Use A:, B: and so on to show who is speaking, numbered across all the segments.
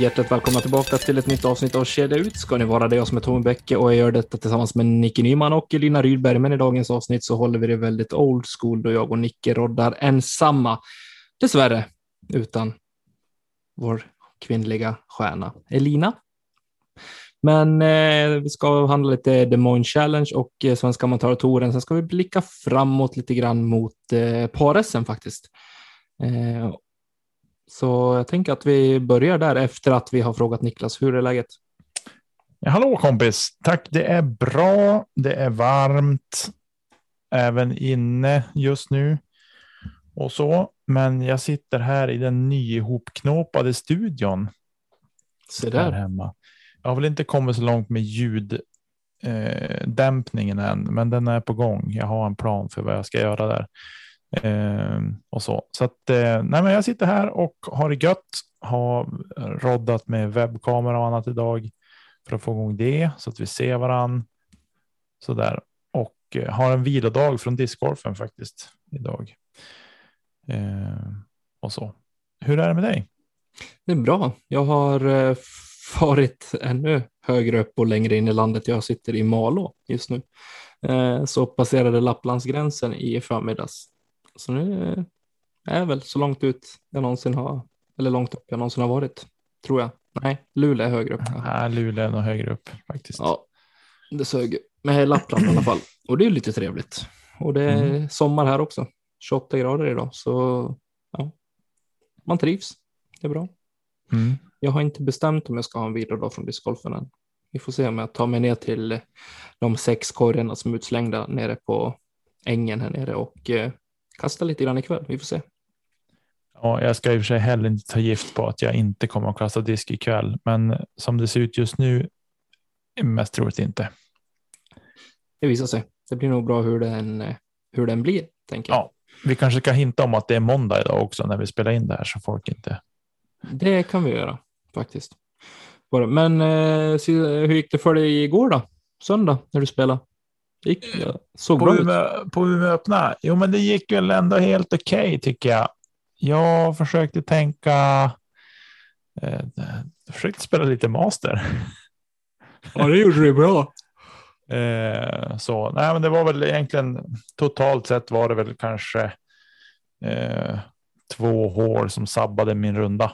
A: Hjärtligt välkomna tillbaka till ett nytt avsnitt av Kedja ut. Ska ni vara det, jag som är Tommy Bäcke och jag gör detta tillsammans med Nicke Nyman och Elina Rydberg. Men i dagens avsnitt så håller vi det väldigt old school då jag och Nicke roddar ensamma. Dessvärre utan vår kvinnliga stjärna Elina. Men eh, vi ska handla lite Des Moines Challenge och eh, Svenska Amatörtouren. Sen ska vi blicka framåt lite grann mot eh, par faktiskt. Eh, så jag tänker att vi börjar där efter att vi har frågat Niklas. Hur är läget?
B: Hallå kompis! Tack, det är bra. Det är varmt även inne just nu och så. Men jag sitter här i den nyihopknåpade studion.
A: Se där.
B: hemma. Jag har väl inte kommit så långt med ljuddämpningen eh, än, men den är på gång. Jag har en plan för vad jag ska göra där. Eh, och så så att eh, nej, men jag sitter här och har det gött. Har roddat med webbkamera och annat idag för att få igång det så att vi ser varann. Så där och eh, har en vilodag från discgolfen faktiskt idag. Eh, och så. Hur är det med dig?
A: Det är bra. Jag har eh, ännu högre upp och längre in i landet. Jag sitter i Malå just nu. Eh, så passerade Lapplandsgränsen i förmiddags. Så nu är jag väl så långt ut jag någonsin har, eller långt upp jag någonsin har varit, tror jag. Nej, Luleå är högre upp.
B: Ja, Luleå är nog högre upp faktiskt.
A: Ja, det sög. Men Lappland i alla fall. Och det är lite trevligt. Och det är mm. sommar här också. 28 grader idag, så ja, man trivs. Det är bra. Mm. Jag har inte bestämt om jag ska ha en vilodag från discgolfen än. Vi får se om jag tar mig ner till de sex korgarna som är utslängda nere på ängen här nere och eh, kasta lite grann ikväll. Vi får se.
B: Ja, jag ska i och för sig heller inte ta gift på att jag inte kommer att kasta disk ikväll, men som det ser ut just nu mest troligt inte.
A: Det visar sig. Det blir nog bra hur den, hur den blir, tänker jag. Ja,
B: vi kanske ska hinta om att det är måndag idag också när vi spelar in det här så folk inte.
A: Det kan vi göra faktiskt. Men eh, hur gick det för dig igår då? Söndag när du spelade? Gick, ja, såg
B: på, Umeå, på Umeå öppna? Jo, men det gick väl ändå helt okej okay, tycker jag. Jag försökte tänka. Eh, jag försökte spela lite master.
A: Ja, det gjorde du bra.
B: Eh, så nej, men det var väl egentligen totalt sett var det väl kanske eh, två hål som sabbade min runda.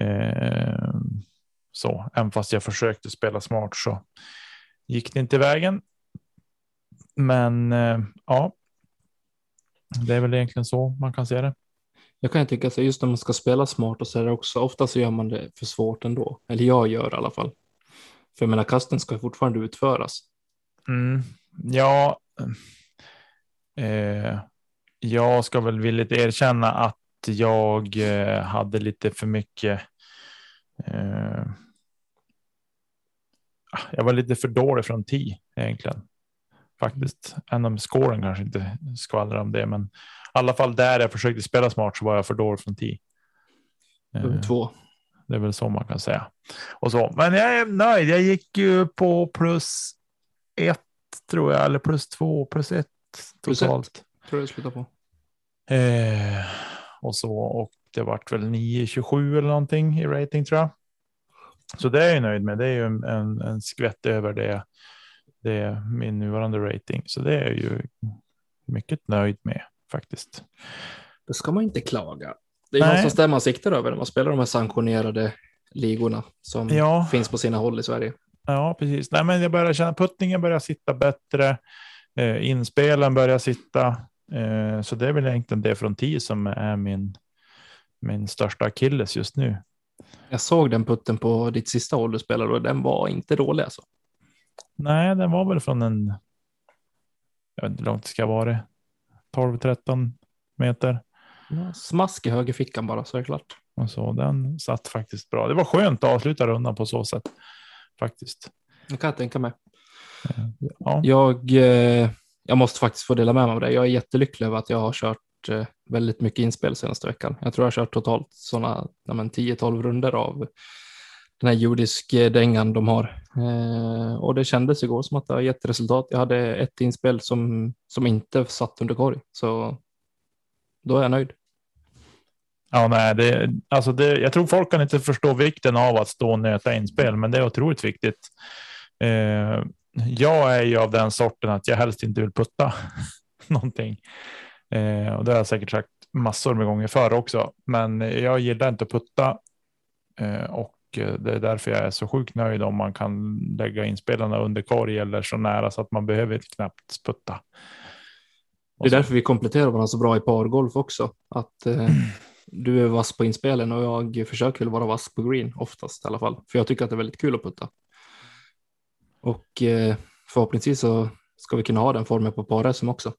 B: Eh, så även fast jag försökte spela smart så gick det inte vägen. Men eh, ja, det är väl egentligen så man kan se det.
A: Jag kan tycka att just när man ska spela smart och så är det också ofta så gör man det för svårt ändå. Eller jag gör i alla fall. För jag menar kasten ska fortfarande utföras.
B: Mm, ja. Eh, jag ska väl villigt erkänna att jag eh, hade lite för mycket eh, jag var lite för dålig från 10 egentligen. Faktiskt. Även om scoren kanske inte skvallrar om det, men i alla fall där jag försökte spela smart så var jag för dålig från 10.
A: Uh, två.
B: Det är väl så man kan säga. Och så. Men jag är nöjd. Jag gick ju på plus ett tror jag, eller plus två, plus ett totalt. Plus
A: ett, tror jag slutar på.
B: Eh, och så och det vart väl 9,27 eller någonting i rating tror jag. Så det är jag nöjd med. Det är ju en, en, skvätt över det, det min nuvarande rating. Så det är jag ju mycket nöjd med faktiskt.
A: Det ska man inte klaga. Det är Nej. någonstans där man siktar över när man spelar de här sanktionerade ligorna som ja. finns på sina håll i Sverige.
B: Ja, precis. Nej, men jag börjar känna puttningen börjar sitta bättre. Eh, inspelen börjar sitta. Eh, så det är väl egentligen det från 10 som är min, min största akilles just nu.
A: Jag såg den putten på ditt sista håll du spelade och den var inte dålig alltså.
B: Nej, den var väl från en. Jag vet inte hur långt det ska vara. 12-13 meter.
A: Ja, smask i höger fickan bara så är det klart.
B: Och så den satt faktiskt bra. Det var skönt att avsluta rundan på så sätt faktiskt.
A: Det kan jag tänka mig. Ja. Jag, eh, jag måste faktiskt få dela med mig av det. Jag är jättelycklig över att jag har kört Eh, väldigt mycket inspel senaste veckan. Jag tror jag har kört totalt sådana 10-12 runder av den här judisk-dängan de har. Eh, och det kändes igår som att det har gett resultat. Jag hade ett inspel som, som inte satt under korg, så då är jag nöjd.
B: Ja, nej, det, alltså det, jag tror folk kan inte förstå vikten av att stå och nöta inspel, men det är otroligt viktigt. Eh, jag är ju av den sorten att jag helst inte vill putta någonting. Eh, och det har jag säkert sagt massor med gånger förr också, men jag gillar inte att putta. Eh, och det är därför jag är så sjukt nöjd om man kan lägga inspelarna under korg eller så nära så att man behöver knappt putta.
A: Det är därför vi kompletterar varandra så bra i pargolf också. Att eh, du är vass på inspelen och jag försöker väl vara vass på green oftast i alla fall. För jag tycker att det är väldigt kul att putta. Och eh, förhoppningsvis så ska vi kunna ha den formen på par också.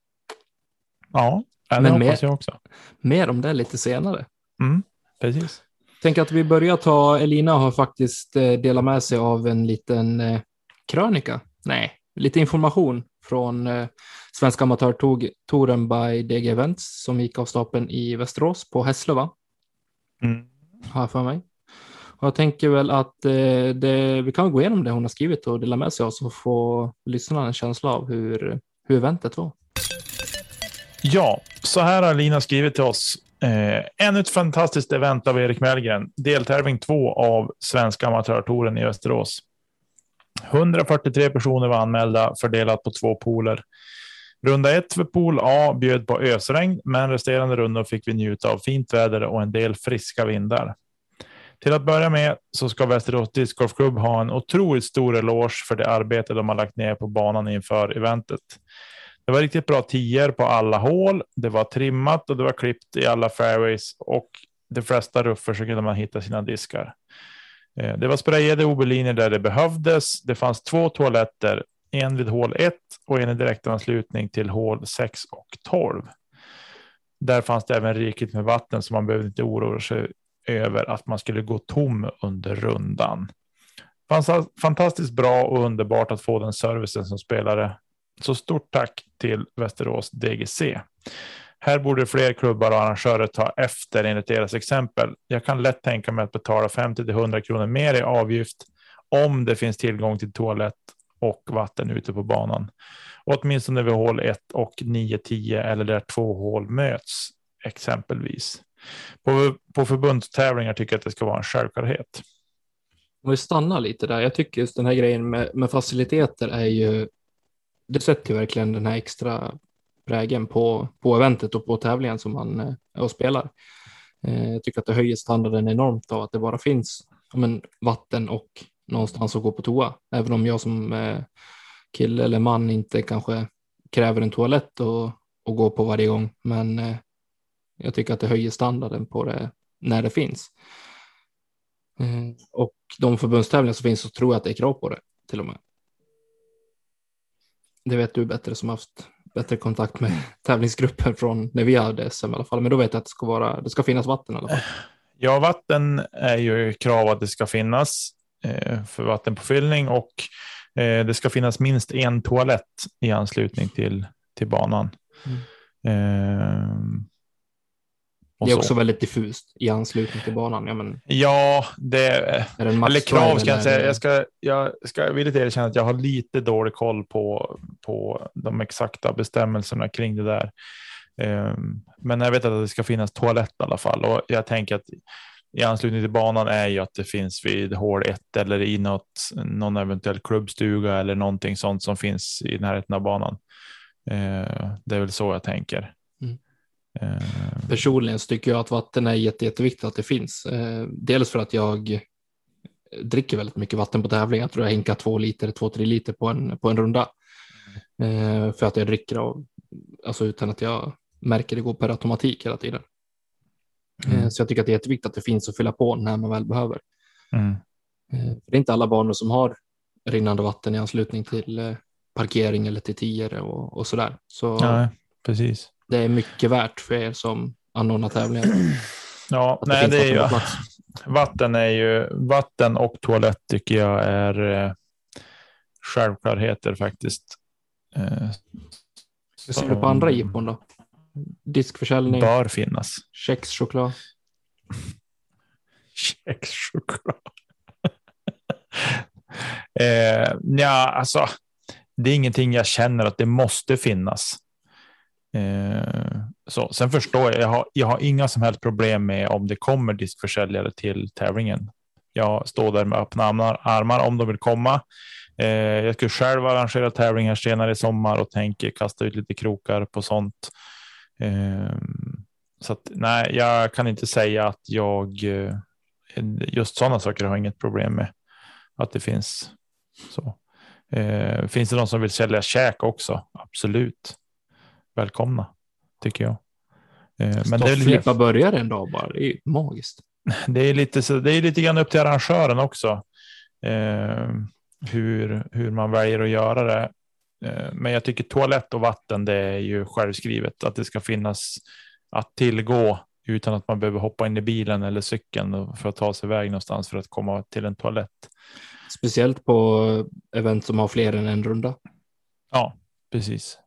B: Ja, det Men hoppas mer, jag också.
A: Mer om det lite senare.
B: Mm, precis.
A: Tänk att vi börjar ta, Elina har faktiskt eh, delat med sig av en liten eh, krönika. Nej, lite information från eh, Svenska Amatörtouren by DG Events som gick av stapeln i Västerås på Hässlöva. Mm. Har jag för mig. Och jag tänker väl att det, vi kan gå igenom det hon har skrivit och dela med sig av så får lyssnarna en känsla av hur, hur eventet var.
B: Ja, så här har Lina skrivit till oss. Eh, ännu ett fantastiskt event av Erik Mellgren. Deltävling två av Svenska Amatörtouren i Österås. 143 personer var anmälda fördelat på två pooler. Runda ett för pool A bjöd på ösregn, men resterande rundor fick vi njuta av fint väder och en del friska vindar. Till att börja med så ska Västerås discgolfklubb ha en otroligt stor eloge för det arbete de har lagt ner på banan inför eventet. Det var riktigt bra tior på alla hål. Det var trimmat och det var klippt i alla fairways och de flesta ruffer så kunde man hitta sina diskar. Eh, det var sprayade OB-linjer där det behövdes. Det fanns två toaletter, en vid hål 1 och en i direktanslutning till hål 6 och 12. Där fanns det även rikligt med vatten så man behövde inte oroa sig över att man skulle gå tom under rundan. Fantastiskt bra och underbart att få den servicen som spelare. Så stort tack till Västerås DGC. Här borde fler klubbar och arrangörer ta efter enligt deras exempel. Jag kan lätt tänka mig att betala 50 till 100 kronor mer i avgift om det finns tillgång till toalett och vatten ute på banan. Och åtminstone vid hål 1 och 9-10 eller där två hål möts exempelvis. På, på förbundstävlingar tycker jag att det ska vara en självklarhet.
A: Om vi stannar lite där. Jag tycker just den här grejen med, med faciliteter är ju. Det sätter ju verkligen den här extra prägen på, på eventet och på tävlingen som man eh, och spelar. Eh, jag tycker att det höjer standarden enormt av att det bara finns men, vatten och någonstans att gå på toa. Även om jag som eh, kille eller man inte kanske kräver en toalett och, och gå på varje gång. Men eh, jag tycker att det höjer standarden på det när det finns. Eh, och de förbundstävlingar som finns så tror jag att det är krav på det till och med. Det vet du bättre som haft bättre kontakt med tävlingsgruppen från när vi hade SM i alla fall. Men då vet jag att det ska, vara, det ska finnas vatten i alla fall.
B: Ja, vatten är ju krav att det ska finnas eh, för vattenpåfyllning och eh, det ska finnas minst en toalett i anslutning till, till banan. Mm. Eh,
A: det är också väldigt diffust i anslutning till banan. Ja, men,
B: ja det är det eller krav ska jag säga. Jag ska, jag ska villigt erkänna att jag har lite dålig koll på, på de exakta bestämmelserna kring det där. Um, men jag vet att det ska finnas toalett i alla fall och jag tänker att i anslutning till banan är ju att det finns vid hål 1 eller i något, någon eventuell klubbstuga eller någonting sånt som finns i närheten av banan. Uh, det är väl så jag tänker.
A: Eh, Personligen så tycker jag att vatten är jätte, jätteviktigt att det finns. Eh, dels för att jag dricker väldigt mycket vatten på tävling. Jag tror jag hinkar två liter, två, tre liter på en, på en runda. Mm. För att jag dricker av, alltså utan att jag märker det går per automatik hela tiden. Mm. Så jag tycker att det är jätteviktigt att det finns att fylla på när man väl behöver. Mm. Det är inte alla banor som har rinnande vatten i anslutning till parkering eller till tior och, och sådär. Så
B: Nej, precis
A: det är mycket värt för er som anordnar tävlingar.
B: Ja, nej, det, det är ju vatten är ju vatten och toalett tycker jag är eh, självklarheter faktiskt. Eh,
A: Hur ser du på andra jippon då? Diskförsäljning.
B: Bör finnas.
A: Kexchoklad.
B: Kexchoklad. eh, ja, alltså. Det är ingenting jag känner att det måste finnas. Eh, så. Sen förstår jag, jag har, jag har inga som helst problem med om det kommer diskförsäljare till tävlingen. Jag står där med öppna armar om de vill komma. Eh, jag skulle själv arrangera tävlingar senare i sommar och tänker kasta ut lite krokar på sånt. Eh, så att, nej, jag kan inte säga att jag eh, just sådana saker har inget problem med att det finns. Så eh, finns det någon som vill sälja käk också? Absolut. Välkomna tycker jag.
A: Eh, men det är lite... börjar en dag bara. Det är magiskt.
B: Det är lite, det är lite grann upp till arrangören också. Eh, hur, hur man väljer att göra det. Eh, men jag tycker toalett och vatten, det är ju självskrivet att det ska finnas att tillgå utan att man behöver hoppa in i bilen eller cykeln för att ta sig iväg någonstans för att komma till en toalett.
A: Speciellt på event som har fler än en runda.
B: Ja, precis.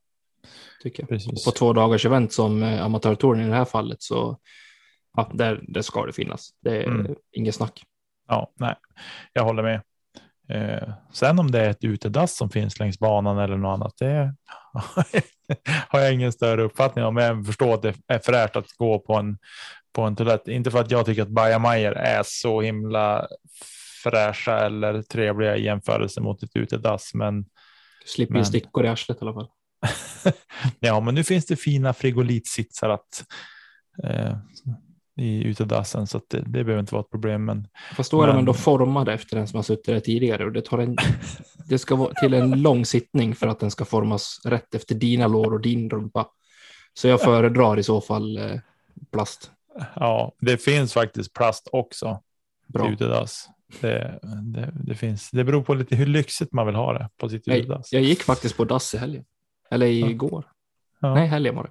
A: Tycker jag. Precis. På två dagars event som eh, amatörtouren i det här fallet så ja, där, där ska det finnas. Det är mm. inget snack.
B: Ja, nej, jag håller med. Eh, sen om det är ett utedass som finns längs banan eller något annat, det har jag ingen större uppfattning om. Men jag förstår att det är fräscht att gå på en på en toalett. Inte för att jag tycker att bajamajor är så himla fräscha eller trevliga i jämförelse mot ett utedass, men.
A: Du slipper men... stickor i arslet i alla fall.
B: ja, men nu finns det fina frigolitsitsar att eh, i utedassen så det, det behöver inte vara ett problem. Men,
A: Fast då är men... de ändå formade efter den som har suttit där tidigare och det tar en, det ska vara till en lång sittning för att den ska formas rätt efter dina lår och din rumpa. Så jag föredrar i så fall eh, plast.
B: Ja, det finns faktiskt plast också. Bra. Utedass. Det, det, det, finns. Det beror på lite hur lyxigt man vill ha det på sitt utedass.
A: Jag gick faktiskt på dass i helgen. Eller igår. Ja. Nej, helgen var det.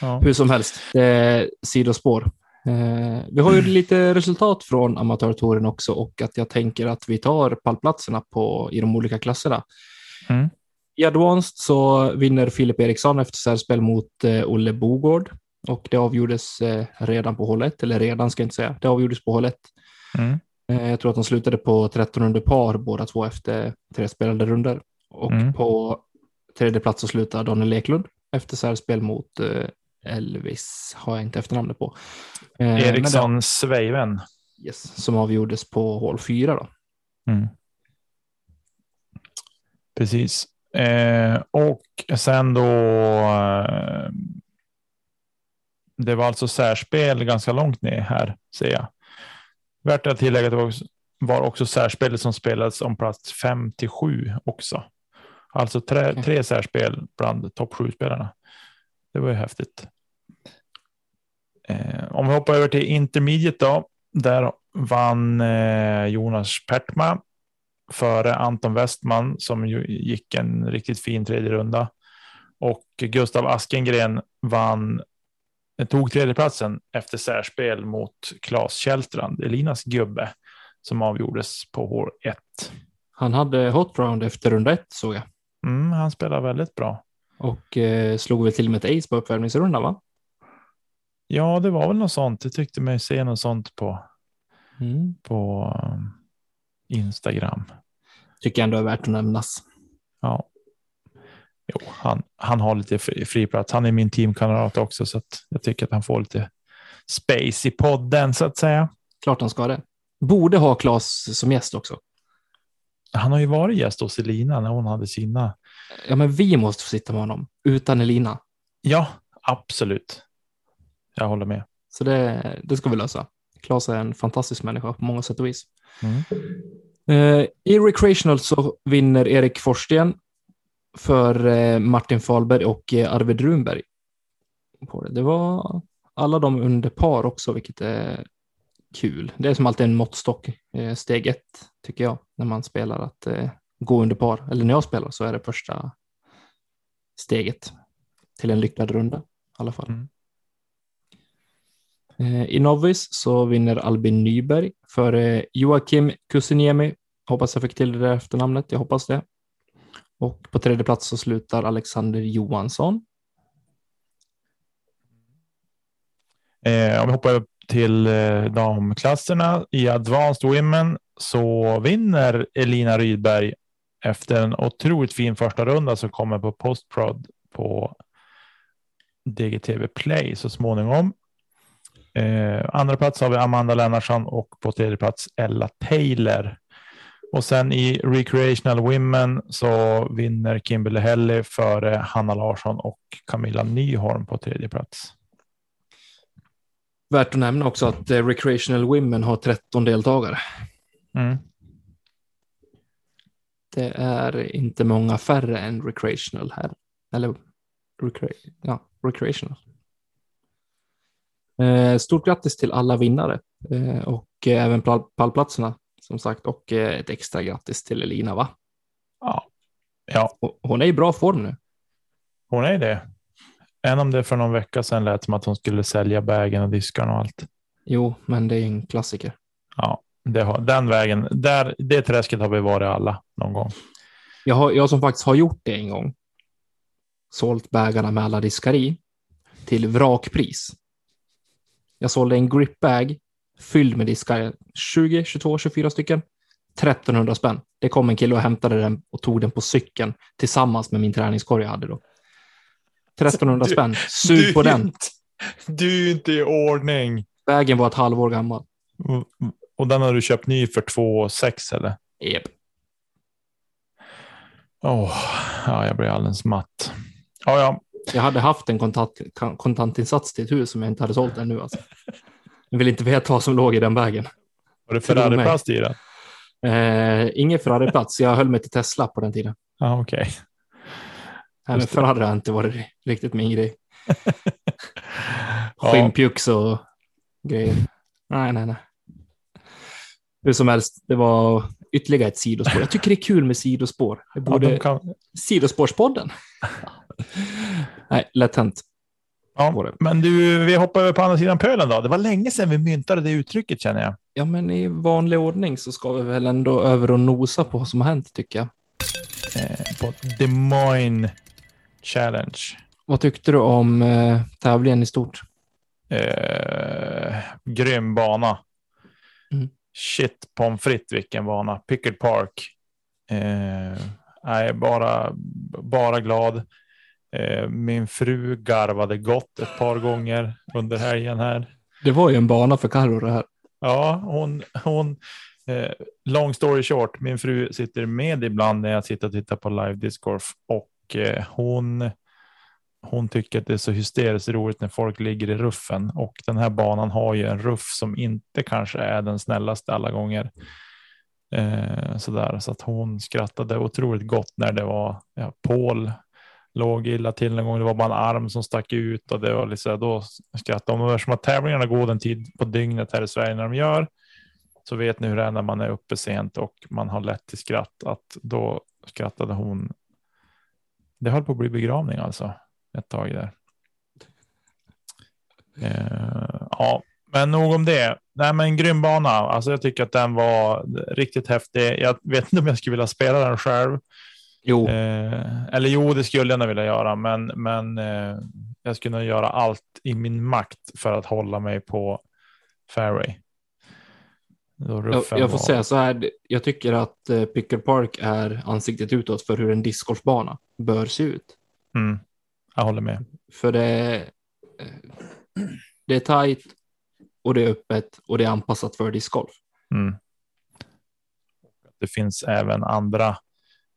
A: Ja. Hur som helst, är sidospår. Eh, vi har ju mm. lite resultat från amatörtouren också och att jag tänker att vi tar pallplatserna på, i de olika klasserna. Mm. I Advanced så vinner Filip Eriksson efter särspel mot eh, Olle Bogård och det avgjordes eh, redan på hål 1, eller redan ska jag inte säga, det avgjordes på hål 1. Mm. Eh, jag tror att de slutade på 13 under par båda två efter tre spelade runder och mm. på tredje plats så slutar Daniel Eklund efter särspel mot eh, Elvis har jag inte efternamnet på.
B: Eh, Eriksson Sveiven.
A: Yes, som avgjordes på hål 4 då. Mm.
B: Precis. Eh, och sen då. Eh, det var alltså särspel ganska långt ner här ser jag. Värt att tillägga att det var, var också särspelet som spelades om plats 5 till 7 också. Alltså tre, tre särspel bland topp 7 spelarna. Det var ju häftigt. Eh, om vi hoppar över till intermediate då. Där vann eh, Jonas Pertma före Anton Westman som gick en riktigt fin tredje runda. Och Gustav Askengren vann, eh, tog tredjeplatsen efter särspel mot Claes Källstrand, Elinas gubbe, som avgjordes på hål 1.
A: Han hade hot round efter runda 1 såg jag.
B: Mm, han spelar väldigt bra.
A: Och eh, slog väl till och med ett ace på uppvärmningsrundan va?
B: Ja, det var väl något sånt. Jag tyckte mig se något sånt på, mm. på um, Instagram.
A: Tycker jag ändå är värt att nämnas.
B: Ja. Jo, han, han har lite fri, fri plats. Han är min teamkamrat också, så jag tycker att han får lite space i podden så att säga.
A: Klart han ska det. Borde ha Klas som gäst också.
B: Han har ju varit gäst hos Elina när hon hade sina.
A: Ja, men vi måste få sitta med honom utan Elina.
B: Ja, absolut. Jag håller med.
A: Så det, det ska vi lösa. Klas är en fantastisk människa på många sätt och vis. Mm. Uh, I Recreational så vinner Erik Forsten för uh, Martin Falberg och uh, Arvid Runberg. På det. det var alla de under par också, vilket är kul. Det är som alltid en måttstock, steg ett, tycker jag, när man spelar att gå under par. Eller när jag spelar så är det första steget till en lyckad runda i alla fall. Mm. Eh, I Novis så vinner Albin Nyberg för Joakim Kusiniemi. Hoppas jag fick till det där efternamnet. Jag hoppas det. Och på tredje plats så slutar Alexander Johansson.
B: Eh, om vi hoppar till eh, damklasserna i Advanced Women så vinner Elina Rydberg efter en otroligt fin första runda som kommer på postprod på DGTV Play så småningom. Eh, andra plats har vi Amanda Lennartsson och på tredje plats Ella Taylor. Och sen i Recreational Women så vinner Kimberly Helly före Hanna Larsson och Camilla Nyholm på tredje plats.
A: Värt att nämna också att eh, Recreational Women har 13 deltagare.
B: Mm.
A: Det är inte många färre än Recreational här. Eller recre ja, Recreational. Eh, stort grattis till alla vinnare eh, och eh, även pallplatserna som sagt och eh, ett extra grattis till Elina va?
B: Ja. ja.
A: Hon är i bra form nu.
B: Hon är det. Än om det för någon vecka sedan lät som att hon skulle sälja bägen och diskarna och allt.
A: Jo, men det är en klassiker.
B: Ja, det har, den vägen, där, det träsket har vi varit alla någon gång.
A: Jag, har, jag som faktiskt har gjort det en gång, sålt bägarna med alla diskar i till vrakpris. Jag sålde en gripbag fylld med diskar, 20, 22, 24 stycken. 1300 spänn. Det kom en kille och hämtade den och tog den på cykeln tillsammans med min träningskorg jag hade då. 1300 du, spänn. Sug på den.
B: Du är inte i ordning.
A: Vägen var ett halvår gammal.
B: Och den har du köpt ny för 2 6 eller?
A: Yep.
B: Oh, ja, jag blir alldeles matt. Ja, ja.
A: Jag hade haft en kontant, kontantinsats till ett hus som jag inte hade sålt ännu. Alltså. Jag vill inte veta vad som låg i den vägen.
B: Var det Ferrari-plats i den?
A: Eh, ingen Ferrari-plats. Jag höll mig till Tesla på den tiden.
B: Ah, Okej. Okay.
A: Nej, men Ferrari har inte varit riktigt min grej. Skinnpjucks och grejer. Nej, nej, nej. Hur som helst, det var ytterligare ett sidospår. Jag tycker det är kul med sidospår. Det borde... Ja, kan... Sidospårspodden. nej, lätt hänt.
B: Ja, men du, vi hoppar över på andra sidan pölen då. Det var länge sedan vi myntade det uttrycket känner jag.
A: Ja, men i vanlig ordning så ska vi väl ändå över och nosa på vad som har hänt tycker jag.
B: Eh, på Des Moines Challenge.
A: Vad tyckte du om eh, tävlingen i stort?
B: Eh, grym bana. Mm. Shit pommes frites vilken bana. Pickard Park. Eh, är bara, bara glad. Eh, min fru garvade gott ett par gånger under helgen här.
A: Det var ju en bana för Carro det här.
B: Ja, hon, hon eh, long story short, min fru sitter med ibland när jag sitter och tittar på live discgolf och Eh, hon hon tycker att det är så hysteriskt roligt när folk ligger i ruffen och den här banan har ju en ruff som inte kanske är den snällaste alla gånger. Eh, sådär så att hon skrattade otroligt gott när det var ja, Paul låg illa till en gång. Det var bara en arm som stack ut och det var lite så då skrattade hon. Eftersom att tävlingarna går den tid på dygnet här i Sverige när de gör så vet ni hur det är när man är uppe sent och man har lätt till skratt att då skrattade hon. Det höll på att bli begravning alltså ett tag där. Uh, ja, men nog om det. Nej, men grym bana. Alltså, jag tycker att den var riktigt häftig. Jag vet inte om jag skulle vilja spela den själv.
A: Jo.
B: Eh, eller jo, det skulle jag vilja göra, men, men eh, jag skulle nog göra allt i min makt för att hålla mig på fairway.
A: Jag, jag, får säga så här, jag tycker att eh, Picker Park är ansiktet utåt för hur en discgolfbana bör se ut.
B: Mm, jag håller med.
A: För det, eh, det är tajt och det är öppet och det är anpassat för discgolf.
B: Mm. Det finns även andra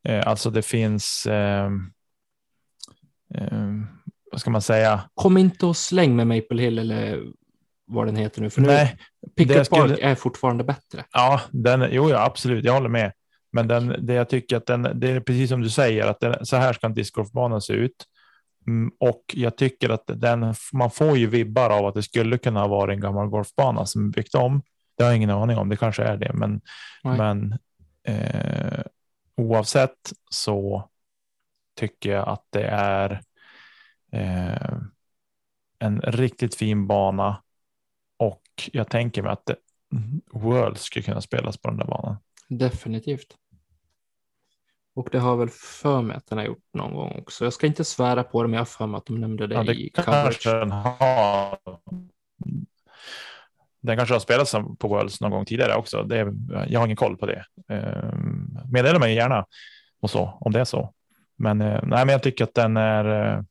B: Eh, alltså det finns. Eh, eh, vad ska man säga?
A: Kom inte och släng med Maple Hill eller vad den heter nu. För nu Nej, Picket skulle... Park är fortfarande bättre.
B: Ja, den, jo, ja, absolut. Jag håller med. Men den, det jag tycker att den, det är precis som du säger, att den, så här ska en discgolfbana se ut. Mm, och jag tycker att den, man får ju vibbar av att det skulle kunna vara en gammal golfbana som byggt om. Det har jag ingen aning om, det kanske är det, men, men eh, oavsett så tycker jag att det är eh, en riktigt fin bana jag tänker mig att World skulle kunna spelas på den där banan.
A: Definitivt. Och det har väl för mig att den har gjort någon gång också. Jag ska inte svära på det, men jag har för mig att de nämnde det, ja, det i coverage. Den, har.
B: den kanske har spelats på Worlds någon gång tidigare också. Det är, jag har ingen koll på det. Ehm, meddela mig gärna och så om det är så. Men, eh, nej, men jag tycker att den är. Eh,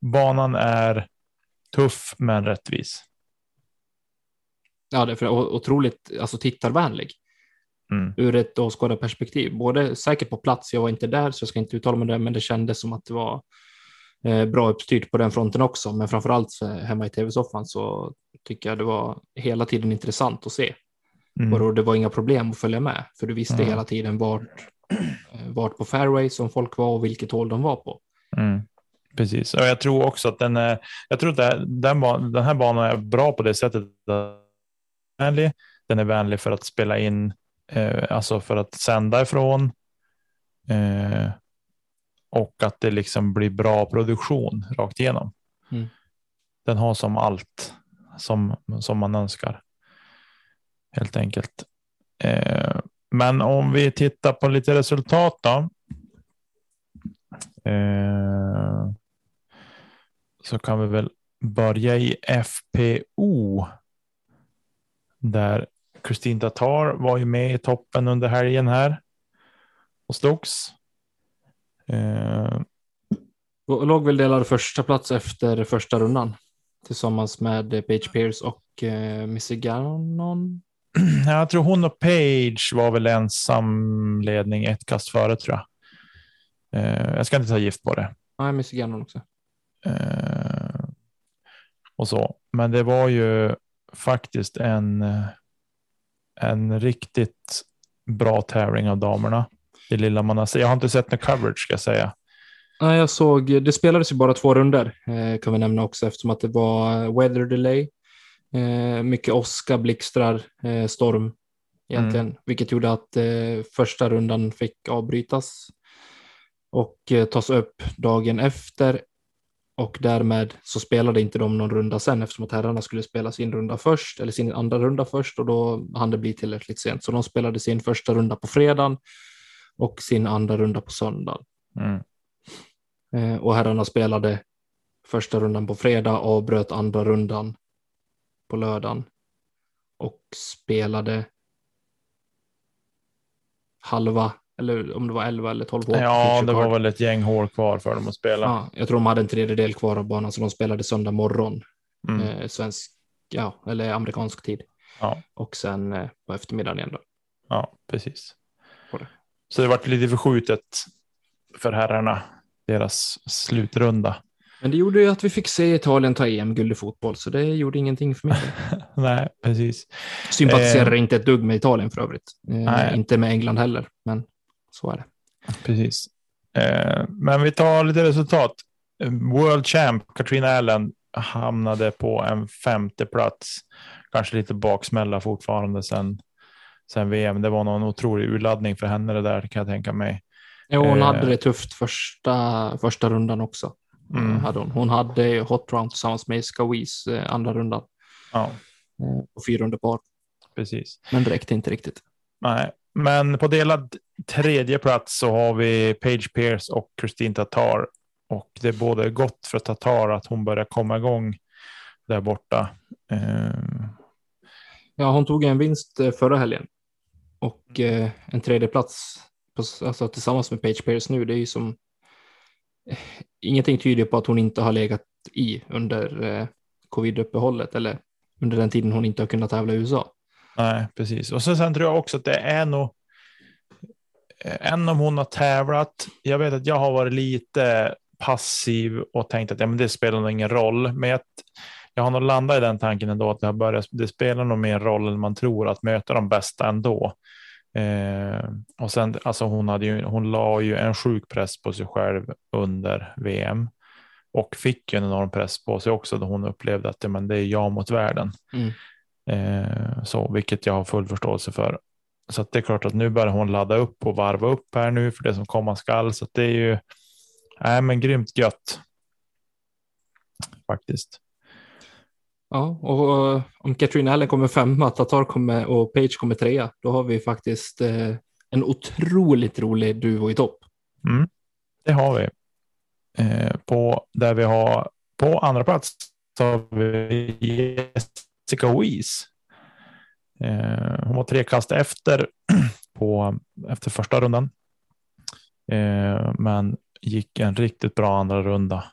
B: banan är tuff men rättvis.
A: Ja, det är otroligt alltså, tittarvänlig. Mm. Ur ett åskådarperspektiv. Både säkert på plats, jag var inte där så jag ska inte uttala mig det, men det kändes som att det var eh, bra uppstyrt på den fronten också. Men framför allt hemma i tv-soffan så tycker jag det var hela tiden intressant att se. Mm. Och det var inga problem att följa med, för du visste mm. hela tiden vart, eh, vart på fairway som folk var och vilket håll de var på.
B: Mm. Precis, och jag tror också att den är, jag tror att den, den, den här banan är bra på det sättet. Vänlig. Den är vänlig för att spela in, eh, alltså för att sända ifrån. Eh, och att det liksom blir bra produktion rakt igenom. Mm. Den har som allt som, som man önskar. Helt enkelt. Eh, men om vi tittar på lite resultat då. Eh, så kan vi väl börja i FPO. Där Kristin Tatar var ju med i toppen under helgen här. Och slogs.
A: Eh, låg väl delad första plats efter första rundan tillsammans med Page Pierce och eh, Missy Gannon.
B: Jag tror hon och Page var väl ensam ledning ett kast före tror jag. Eh, jag ska inte ta gift på det.
A: Nej, Missy Gannon också.
B: Eh, och så. Men det var ju faktiskt en, en riktigt bra tävling av damerna. Det lilla man har sett. Jag har inte sett någon coverage ska jag säga.
A: Nej, jag såg, det spelades ju bara två runder eh, kan vi nämna också eftersom att det var weather delay. Eh, mycket åska, blixtrar, eh, storm egentligen, mm. vilket gjorde att eh, första rundan fick avbrytas och eh, tas upp dagen efter och därmed så spelade inte de någon runda sen eftersom att herrarna skulle spela sin runda först eller sin andra runda först och då hann det bli tillräckligt sent. Så de spelade sin första runda på fredagen och sin andra runda på söndagen. Mm. Eh, och herrarna spelade första rundan på fredag och avbröt andra rundan på lördagen och spelade halva eller om det var 11 eller 12
B: hål. Ja, det var väl ett gäng hål kvar för dem att spela.
A: Ja, jag tror de hade en tredjedel kvar av banan, så de spelade söndag morgon, mm. eh, svensk, ja, eller amerikansk tid. Ja. Och sen eh, på eftermiddagen igen då.
B: Ja, precis. Det. Så det vart lite förskjutet för herrarna, deras slutrunda.
A: Men det gjorde ju att vi fick se Italien ta EM-guld i fotboll, så det gjorde ingenting för mig.
B: Nej, precis.
A: Sympatiserar eh, inte ett dugg med Italien för övrigt. Eh, inte med England heller, men så är det.
B: Precis. Eh, men vi tar lite resultat. World Champ Katrina Allen hamnade på en femte plats. Kanske lite baksmälla fortfarande sen, sen VM. Det var någon otrolig urladdning för henne det där kan jag tänka mig.
A: Jo, hon eh, hade det tufft första, första rundan också. Mm. Hade hon. hon hade hot round tillsammans med Skawis eh, andra rundan. Ja. Eh, på fyra under par.
B: Precis.
A: Men det räckte inte riktigt.
B: Nej, men på delad tredje plats så har vi Page Pierce och Kristin Tatar. Och det är både gott för Tatar att hon börjar komma igång där borta. Uh...
A: Ja, hon tog en vinst eh, förra helgen och eh, en tredje plats på, alltså, tillsammans med Page Pierce nu. Det är ju som eh, ingenting tyder på att hon inte har legat i under eh, covid-uppehållet eller under den tiden hon inte har kunnat tävla i USA.
B: Nej, precis. Och sen, sen tror jag också att det är nog. Eh, än om hon har tävlat. Jag vet att jag har varit lite passiv och tänkt att ja, men det spelar nog ingen roll. Men jag, jag har nog landat i den tanken ändå att det, har börjat, det spelar nog mer roll än man tror att möta de bästa ändå. Eh, och sen alltså hon hade ju, hon la ju en sjuk press på sig själv under VM och fick ju en enorm press på sig också då hon upplevde att ja, men det är jag mot världen. Mm. Eh, så, vilket jag har full förståelse för. Så det är klart att nu börjar hon ladda upp och varva upp här nu för det som komma skall. Så det är ju nej, men grymt gött. Faktiskt.
A: Ja, och om Katrin Allen kommer femma, Tatar kommer och Page kommer trea, då har vi faktiskt uh, en otroligt rolig duo i topp.
B: Mm, det har vi. Uh, på där vi har på andra plats så har vi Jessica Weiss. Eh, hon var tre kast efter på efter första rundan. Eh, men gick en riktigt bra andra runda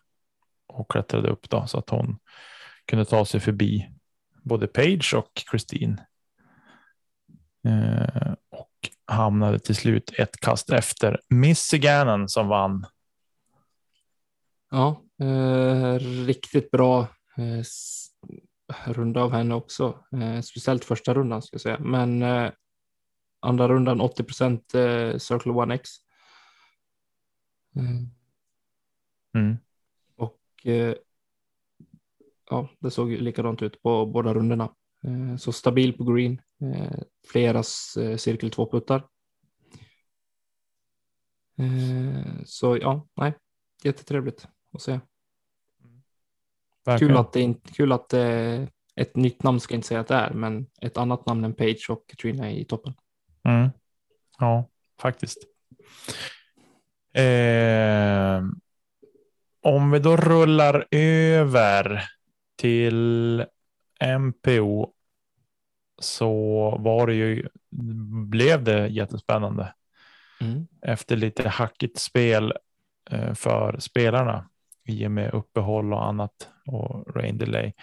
B: och klättrade upp då så att hon kunde ta sig förbi både Page och Christine. Eh, och hamnade till slut ett kast efter Missy Gannon som vann.
A: Ja, eh, riktigt bra eh, runda av henne också. Eh, speciellt första rundan ska jag säga, men eh, andra rundan 80 procent eh, Circle One X.
B: Mm. mm.
A: Och eh, ja, det såg likadant ut på båda rundorna. Eh, så stabil på green, flera cirkel två puttar. Så ja, nej, jättetrevligt att se. Kul att, det inte, kul att det ett nytt namn ska jag inte säga att det är, men ett annat namn än Page och Katrina i toppen.
B: Mm. Ja, faktiskt. Eh, om vi då rullar över till MPO så var det ju, blev det jättespännande. Mm. Efter lite hackigt spel eh, för spelarna i och med uppehåll och annat och rain delay.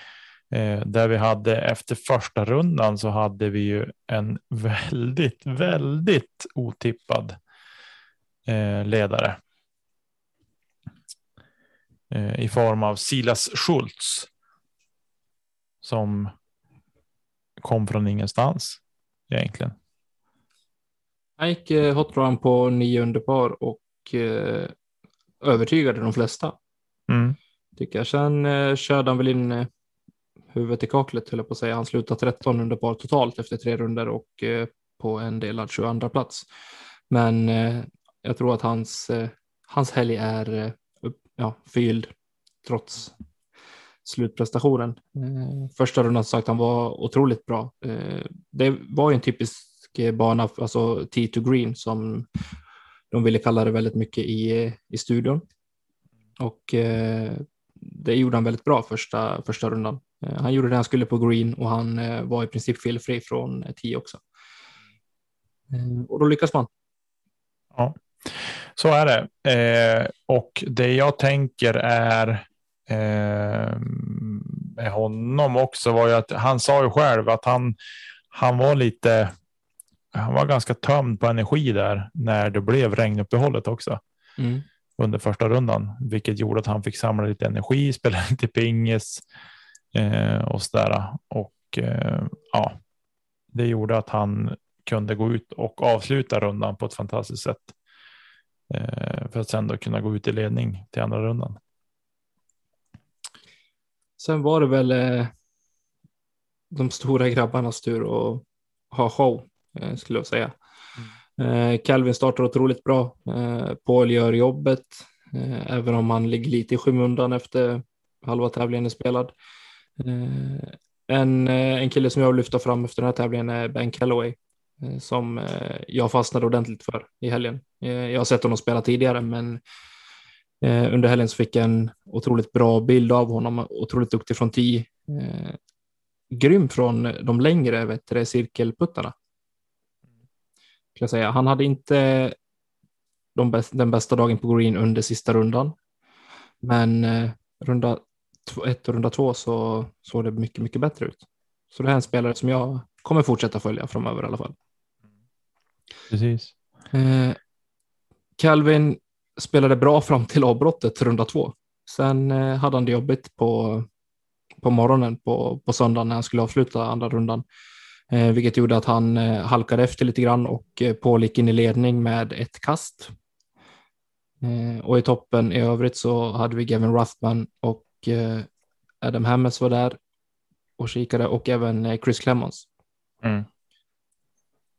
B: Eh, där vi hade efter första rundan så hade vi ju en väldigt, väldigt otippad eh, ledare. Eh, I form av Silas Schultz. Som kom från ingenstans egentligen.
A: Han gick eh, hot run på nio under par och eh, övertygade de flesta.
B: Mm.
A: Tycker jag. Sen eh, körde han väl in eh, huvudet i kaklet, höll jag på att säga. Han slutade 13 under par totalt efter tre runder och eh, på en delad 22 plats. Men eh, jag tror att hans, eh, hans helg är eh, ja, förgylld trots slutprestationen. Eh, första rundan sagt han var otroligt bra. Eh, det var ju en typisk eh, bana, alltså T to green som de ville kalla det väldigt mycket i, eh, i studion. Och eh, det gjorde han väldigt bra första, första rundan. Eh, han gjorde det han skulle på green och han eh, var i princip felfri från 10 också. Och då lyckas man.
B: Ja, så är det. Eh, och det jag tänker är eh, med honom också var ju att han sa ju själv att han, han var lite, han var ganska tömd på energi där när det blev regnuppehållet också.
A: Mm
B: under första rundan, vilket gjorde att han fick samla lite energi, spela lite pingis eh, och sådär. Och eh, ja, det gjorde att han kunde gå ut och avsluta rundan på ett fantastiskt sätt. Eh, för att sen då kunna gå ut i ledning till andra rundan.
A: Sen var det väl eh, de stora grabbarnas tur att ha show, eh, skulle jag säga. Eh, Calvin startar otroligt bra. Eh, Paul gör jobbet, eh, även om han ligger lite i skymundan efter halva tävlingen är spelad. En, en kille som jag vill lyfta fram efter den här tävlingen är Ben Calloway som jag fastnade ordentligt för i helgen. Jag har sett honom spela tidigare, men under helgen så fick jag en otroligt bra bild av honom, otroligt duktig från 10. Grym från de längre vet du, cirkelputtarna jag säga. Han hade inte de bäst, den bästa dagen på green under sista rundan. Men eh, runda ett och runda två så såg det mycket, mycket bättre ut. Så det här är en spelare som jag kommer fortsätta följa framöver i alla fall.
B: Precis.
A: Eh, Calvin spelade bra fram till avbrottet runda två. Sen eh, hade han det jobbigt på, på morgonen på, på söndagen när han skulle avsluta andra rundan. Eh, vilket gjorde att han eh, halkade efter lite grann och eh, Paul gick in i ledning med ett kast. Och i toppen i övrigt så hade vi Gavin Ruthman och Adam Hammes var där och kikade och även Chris Clemons.
B: Mm.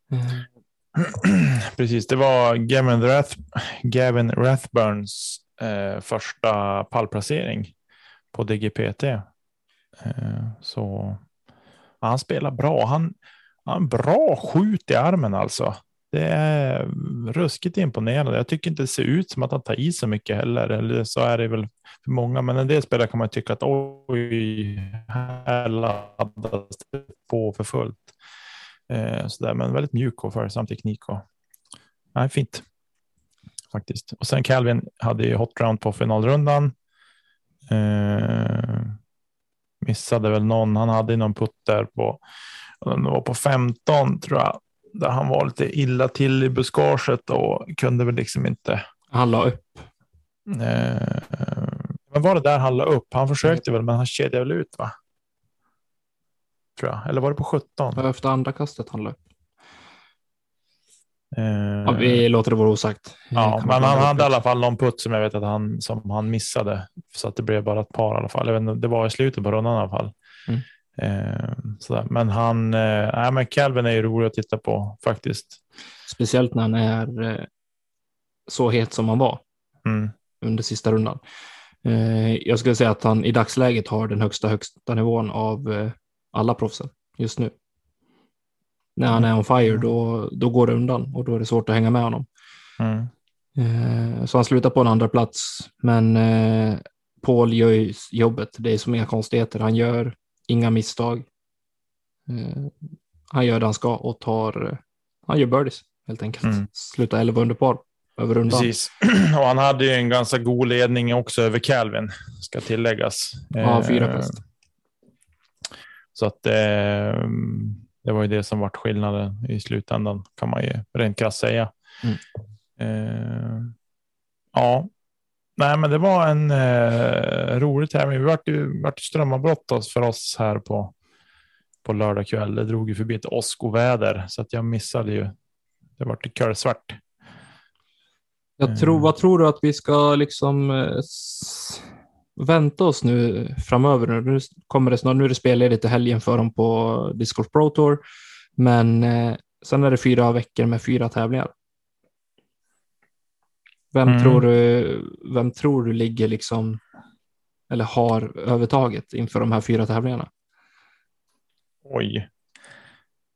B: Precis, det var Gavin, Rath, Gavin Rathburns eh, första pallplacering på DGPT. Eh, så han spelar bra. Han har en bra skjut i armen alltså. Det är ruskigt imponerande. Jag tycker inte det ser ut som att han tar i så mycket heller. Eller så är det väl för många. Men en del spelare kan man tycka att oj, här laddas det på för fullt. Eh, så där, men väldigt mjuk och följsam teknik. Och, nej, fint. Faktiskt. Och sen Calvin hade ju hot round på finalrundan. Eh, missade väl någon. Han hade någon putt där på, var på 15 tror jag, där han var lite illa till i buskaget och kunde väl liksom inte.
A: Han la upp.
B: Eh, men var det där han la upp? Han försökte väl, men han kedjade väl ut va? Tror jag. Eller var det på 17?
A: Efter andra kastet han la upp.
B: Eh,
A: Ja, vi låter det vara osagt.
B: Ja, men han hade i alla fall någon putt som jag vet att han, som han missade. Så att det blev bara ett par i alla fall. Jag vet det var i slutet på rundan i alla fall.
A: Mm.
B: Eh, sådär. Men han, eh, men Calvin är ju rolig att titta på faktiskt.
A: Speciellt när han är eh, så het som han var
B: Mm.
A: under sista rundan. Eh, jag skulle säga att han i dagsläget har den högsta högsta nivån av alla proffsen just nu. När han är on fire då, då går det undan och då är det svårt att hänga med honom.
B: Mm.
A: Eh, så han slutar på en andra plats. Men eh, Paul gör jobbet. Det är som inga konstigheter. Han gör inga misstag. Eh, han gör det han ska och tar, han gör birdies helt enkelt.
B: Mm.
A: Slutar 11 under par över rundan.
B: Precis. Och han hade ju en ganska god ledning också över Calvin, ska tilläggas.
A: Ja, fyra kast.
B: Så att eh, det var ju det som vart skillnaden i slutändan kan man ju rent krasst säga.
A: Mm.
B: Eh, ja, nej, men det var en eh, rolig tävling. Vi vart ju vart strömavbrott för oss här på på lördag kväll. Det drog ju förbi ett åskoväder så att jag missade ju. Det vart kölsvart.
A: Jag tror,
B: Eh.
A: vad tror du att vi ska liksom eh, vänta oss nu framöver? Nu kommer det snart, nu är det spelledigt i helgen för dem på Disc Golf Pro Tour, men eh, sen är det fyra veckor med fyra tävlingar. Vem,
B: Mm.
A: tror du, vem tror du ligger liksom, eller har övertaget inför de här fyra tävlingarna?
B: Oj.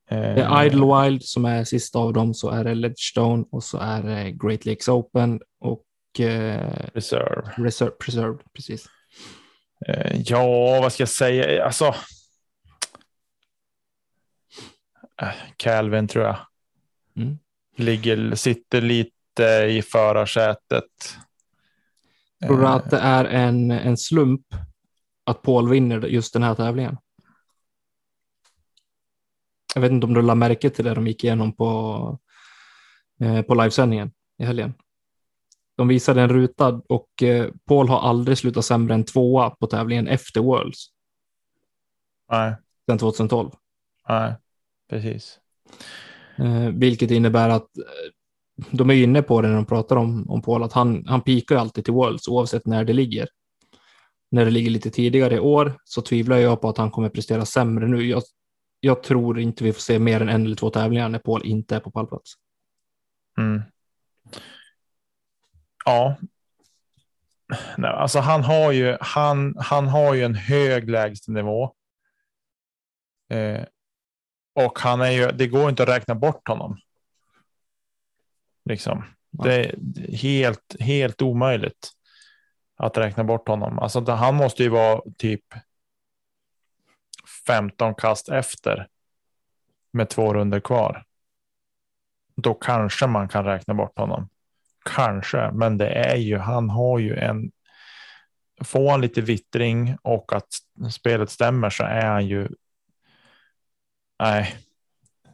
A: Det
B: Eh,
A: är Idlewild som är sista av dem, så är det Ledgestone och så är det Great Lakes Open och
B: Reserve.
A: Reserve, Preserved, precis.
B: Eh, ja, vad ska jag säga? Alltså. Eh, Calvin tror jag.
A: Mm.
B: Ligger, sitter lite i förarsätet.
A: Tror du
B: Eh,
A: att det är en, en slump att Paul vinner just den här tävlingen? Jag vet inte om du lade märke till det de gick igenom på, eh, på livesändningen i helgen. De visade en ruta och eh, Paul har aldrig slutat sämre än tvåa på tävlingen efter Worlds
B: Nej,
A: sedan 2012.
B: nej, precis.
A: Eh, vilket innebär att eh, de är inne på det när de pratar om, om Paul, att han, han pikar alltid till Worlds oavsett när det ligger. När det ligger lite tidigare i år så tvivlar jag på att han kommer prestera sämre nu. Jag, jag tror inte vi får se mer än en eller två tävlingar när Paul inte är på pallplats.
B: Mm. Ja. Nej, alltså han har ju, han, han har ju en hög lägstanivå. Eh, och han är ju, det går inte att räkna bort honom. Liksom. Det är helt, helt omöjligt att räkna bort honom. Alltså han måste ju vara typ 15 kast efter med två runder kvar. Då kanske man kan räkna bort honom. Kanske, men det är ju, han har ju en, får han lite vittring och att spelet stämmer så är han ju, nej,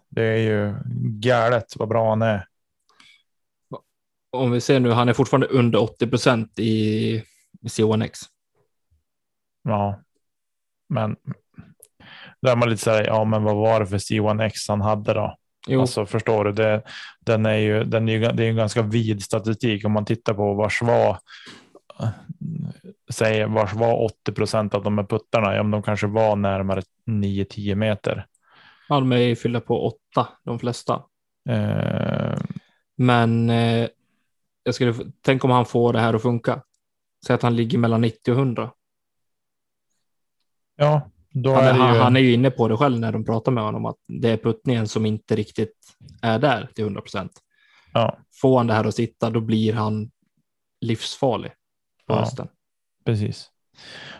B: det är ju galet vad bra han är.
A: Om vi ser nu, han är fortfarande under 80 procent i, C1X.
B: Ja, men då är man lite så här, ja, men vad var det för C1X han hade då?
A: Jo,
B: Alltså förstår du, det, den är ju, den är ju, det är en ganska vid statistik om man tittar på vars var, säger vars var 80 procent av de här puttarna, ja, men de kanske var närmare 9-10 meter.
A: han är fyllda på åtta, de flesta.
B: Eh,
A: Men eh, jag skulle, tänk om han får det här att funka. Säg att han ligger mellan 90 och 100.
B: ja, då
A: Han,
B: är
A: han,
B: ju.
A: han är ju inne på det själv när de pratar med honom, att det är puttningen som inte riktigt är där till 100 procent.
B: Ja,
A: Får han det här att sitta, då blir han livsfarlig på
B: Ja.
A: hösten.
B: precis.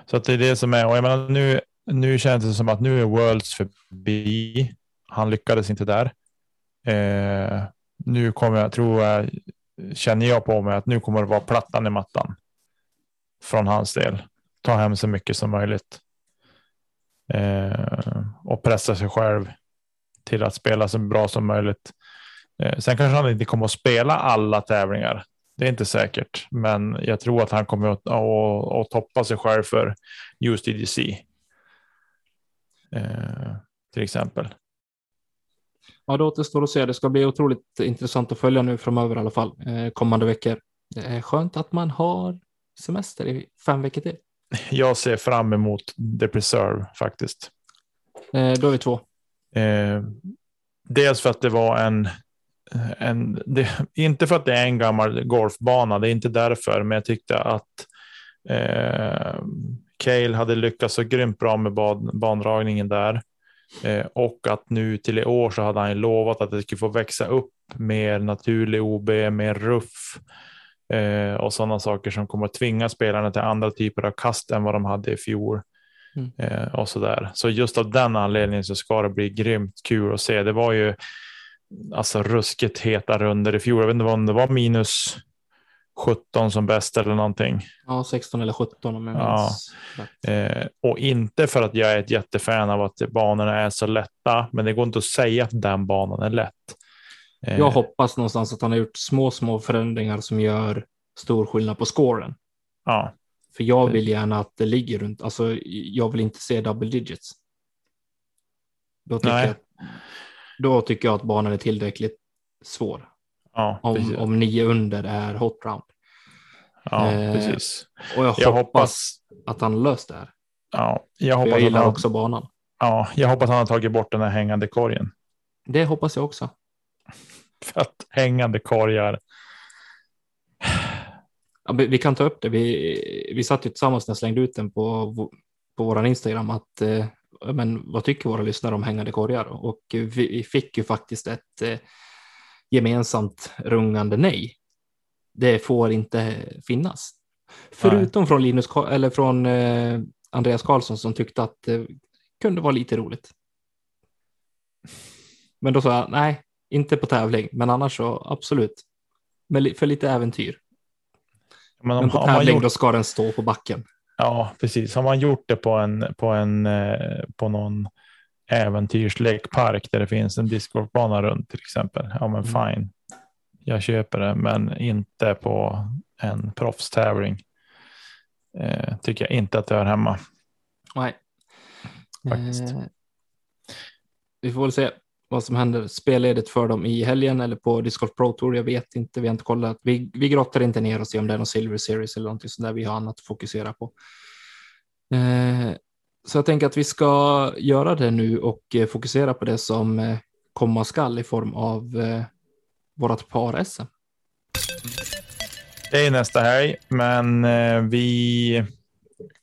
B: Så att det är det som är, och jag menar nu, nu känns det som att nu är Worlds förbi. Han lyckades inte där. Eh, nu kommer jag, tror jag, känner jag på mig att nu kommer det vara plattan i mattan. Från hans del. ta hem så mycket som möjligt. Eh, och pressa sig själv till att spela så bra som möjligt. Eh, sen kanske han inte kommer att spela alla tävlingar. Det är inte säkert, men jag tror att han kommer att, att, att toppa sig själv för USDGC. Eh, till exempel.
A: Ja, det återstår att se. Det ska bli otroligt intressant att följa nu framöver i alla fall, eh, kommande veckor. Det är skönt att man har semester i fem veckor till.
B: Jag ser fram emot The Preserve faktiskt.
A: Eh, då är vi två.
B: Eh, dels för att det var en, en det, inte för att det är en gammal golfbana, det är inte därför, men jag tyckte att eh, Cale hade lyckats så grymt bra med bad, bandragningen där. Eh, och att nu till i år så hade han lovat att det skulle få växa upp mer naturlig OB, mer ruff eh, och sådana saker som kommer att tvinga spelarna till andra typer av kast än vad de hade i fjol. Mm. Eh, och så där. Så just av den anledningen så ska det bli grymt kul att se. Det var ju alltså ruskigt heta runder i fjol. Jag vet inte om det var minus 17 som bäst eller någonting.
A: Ja, 16 eller 17 om jag
B: minns. Ja. Eh, och inte för att jag är ett jättefan av att banorna är så lätta, men det går inte att säga att den banan är lätt.
A: Eh, jag hoppas någonstans att han har gjort små, små förändringar som gör stor skillnad på scoren.
B: Ja.
A: För jag vill gärna att det ligger runt, alltså jag vill inte se double digits. Då tycker, Nej. Jag, då tycker jag att banan är tillräckligt svår.
B: Ja,
A: om, om nio under är hot round.
B: Ja, eh, precis.
A: Och jag, jag hoppas, hoppas, att han löst det här.
B: Ja, jag, hoppas
A: jag gillar
B: han,
A: också banan.
B: Ja, jag hoppas han har tagit bort den här hängande korgen.
A: Det hoppas jag också.
B: För att hängande korgar.
A: Ja, vi kan ta upp det. Vi, vi satt ju tillsammans när jag slängde ut den på, på vår Instagram. Att, eh, men vad tycker våra lyssnare om hängande korgar? Och vi, vi fick ju faktiskt ett eh, gemensamt rungande nej. Det får inte finnas. Förutom nej. från, Linus, eller från eh, Andreas Karlsson som tyckte att det kunde vara lite roligt. Men då sa jag nej, inte på tävling, men annars så absolut. Men för lite äventyr. Men, om, men på tävling gjort... då ska den stå på backen.
B: Ja, precis. Har man gjort det på en på en eh, på någon äventyrslekpark där det finns en discgolfbana runt till exempel. Ja, men mm. fine. Jag köper det, men inte på en proffstävling. Eh, tycker jag inte att det hör hemma.
A: Nej. Faktiskt. Eh, vi får väl se vad som händer spelledigt för dem i helgen eller på Discord Pro Tour. Jag vet inte, vi har inte kollat. Vi, vi grottar inte ner oss i om det är någon Silver Series eller någonting sånt där. Vi har annat att fokusera på. Eh, så jag tänker att vi ska göra det nu och eh, fokusera på det som eh, komma skall i form av eh, vårt par-SM.
B: Det är nästa helg, men eh, vi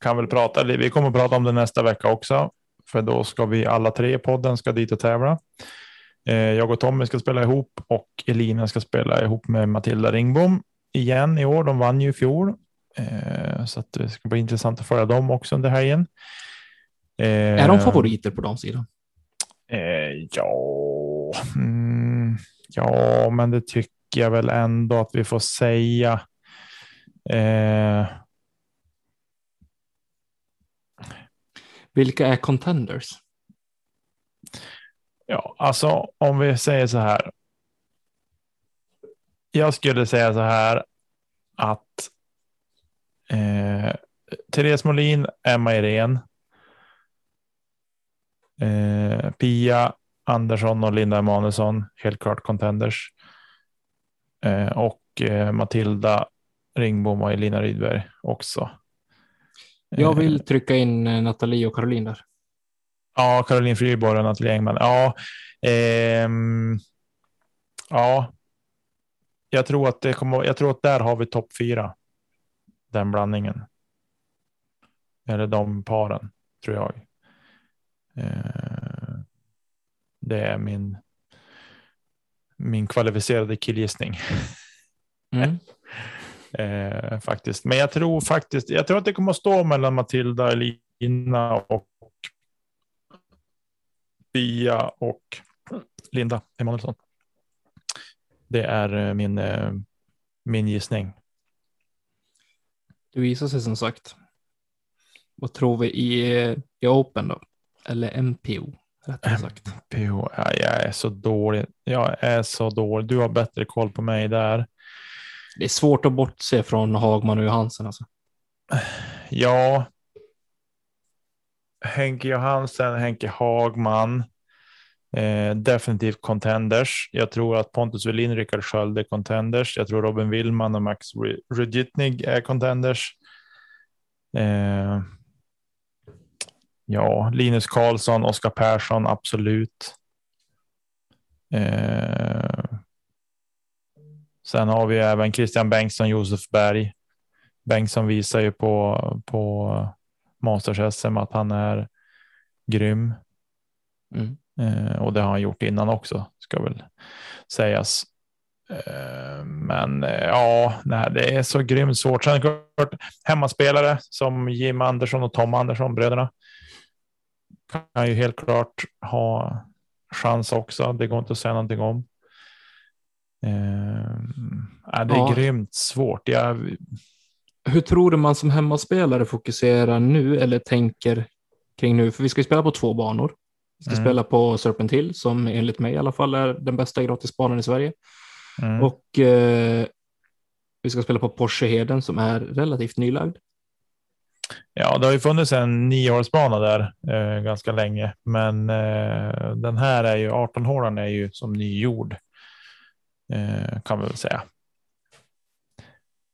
B: kan väl prata. Vi kommer att prata om det nästa vecka också, för då ska vi alla tre i podden ska dit och tävla. Jag och Tommy ska spela ihop och Elina ska spela ihop med Matilda Ringbom igen i år. De vann ju i fjol, så att det ska bli intressant att följa dem också under helgen.
A: Eh, är de favoriter på de sidan?
B: Eh, ja, mm, ja, men det tycker jag väl ändå att vi får säga.
A: Vilka är contenders?
B: Ja, alltså om vi säger så här. Jag skulle säga så här att eh, Therese Molin, Emma Irene Eh, Pia Andersson och Linda Emanuelsson, helt klart contenders. Eh, och eh, Matilda Ringbom och Elina Rydberg också.
A: Jag vill eh, trycka in eh, Nathalie och Caroline där.
B: Ja, Caroline Friborg och Nathalie Engman. Ja, ehm, ja. Jag tror att det kommer. Jag tror att där har vi topp fyra. Den blandningen. Eller de paren tror jag. Eh, det är min. Min kvalificerade killgissning. Mm. Eh, faktiskt, men jag tror faktiskt. Jag tror att det kommer att stå mellan Matilda, Elina och. Bia och Linda Emanuelsson. Det är eh, min, eh, min gissning.
A: Det visar sig som sagt. Vad tror vi i, i Open då? Eller MPO? Rättare sagt.
B: MPO, ja, jag är så dålig. Jag är så dålig. Du har bättre koll på mig där.
A: Det är svårt att bortse från Hagman och Johansen alltså.
B: Ja. Henke Johansen, Henke Hagman. Eh, definitivt contenders. Jag tror att Pontus Welin, Rickard Sköld är contenders. Jag tror Robin Willman och Max Rudjitnig är contenders. Eh, ja, Linus Karlsson, Oskar Persson, absolut. Eh, sen har vi även Christian Bengtsson, Josef Berg. Bengtsson visar ju på, på Masters SM att han är grym. Mm. Eh, och det har han gjort innan också, ska väl sägas. Eh, men eh, ja, nej, det är så grymt svårt. Sen klart, hemmaspelare som Jim Andersson och Tom Andersson, bröderna, kan ju helt klart ha chans också. Det går inte att säga någonting om. Eh, det är ja. grymt svårt. Jag...
A: Hur tror du man som hemmaspelare fokuserar nu eller tänker kring nu? För vi ska ju spela på två banor. Vi ska mm. spela på Serpent Hill som enligt mig i alla fall är den bästa gratisbanan i Sverige. Mm. Och eh, vi ska spela på Porscheheden som är relativt nylagd.
B: Ja, det har ju funnits en nioårsbana där eh, ganska länge, men eh, den här är ju 18 hålan är ju som nygjord kan vi väl säga.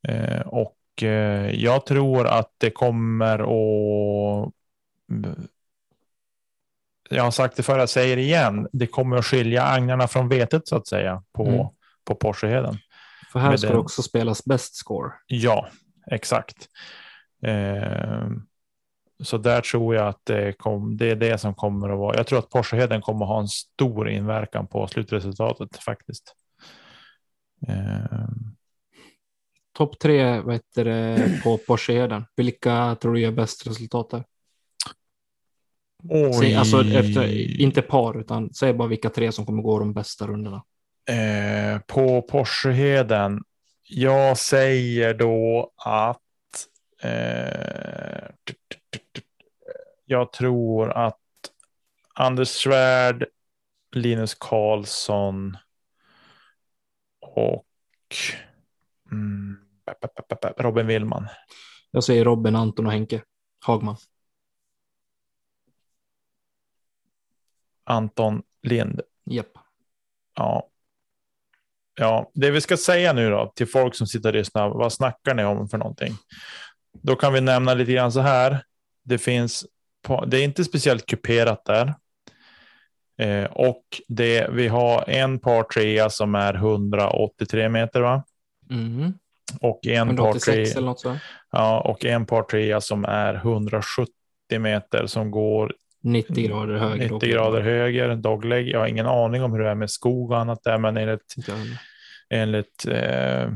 B: Eh, och eh, jag tror att det kommer att jag har sagt det förr, jag säger igen. Det kommer att skilja agnarna från vetet så att säga på, mm. på Porscheheden.
A: För här ska det också spelas best score.
B: Ja, exakt. Eh, så där tror jag att det, kom, det är det som kommer att vara. Jag tror att Porscheheden kommer att ha en stor inverkan på slutresultatet faktiskt.
A: Eh. Topp tre vad heter det, på Porscheheden. Vilka tror du gör bäst resultat där? Säg, alltså efter, inte par, utan säg bara vilka tre som kommer gå de bästa rundorna.
B: Eh, på Porscheheden. Jag säger då att eh, jag tror att Anders Svärd, Linus Karlsson och mm, Robin Willman.
A: Jag säger Robin, Anton och Henke Hagman.
B: Anton Lind.
A: Japp.
B: Ja. Ja, det vi ska säga nu då till folk som sitter och lyssnar. Vad snackar ni om för någonting? Då kan vi nämna lite grann så här. Det finns. På, det är inte speciellt kuperat där. Eh, och det, vi har en par trea som är 183 meter va?
A: Mm.
B: Och en 186 par trea, eller något så. Ja, och en par trea som är 170 meter som går
A: 90 grader höger.
B: 90 grader höger, dogleg. Jag har ingen aning om hur det är med skog och annat där, men enligt, enligt eh,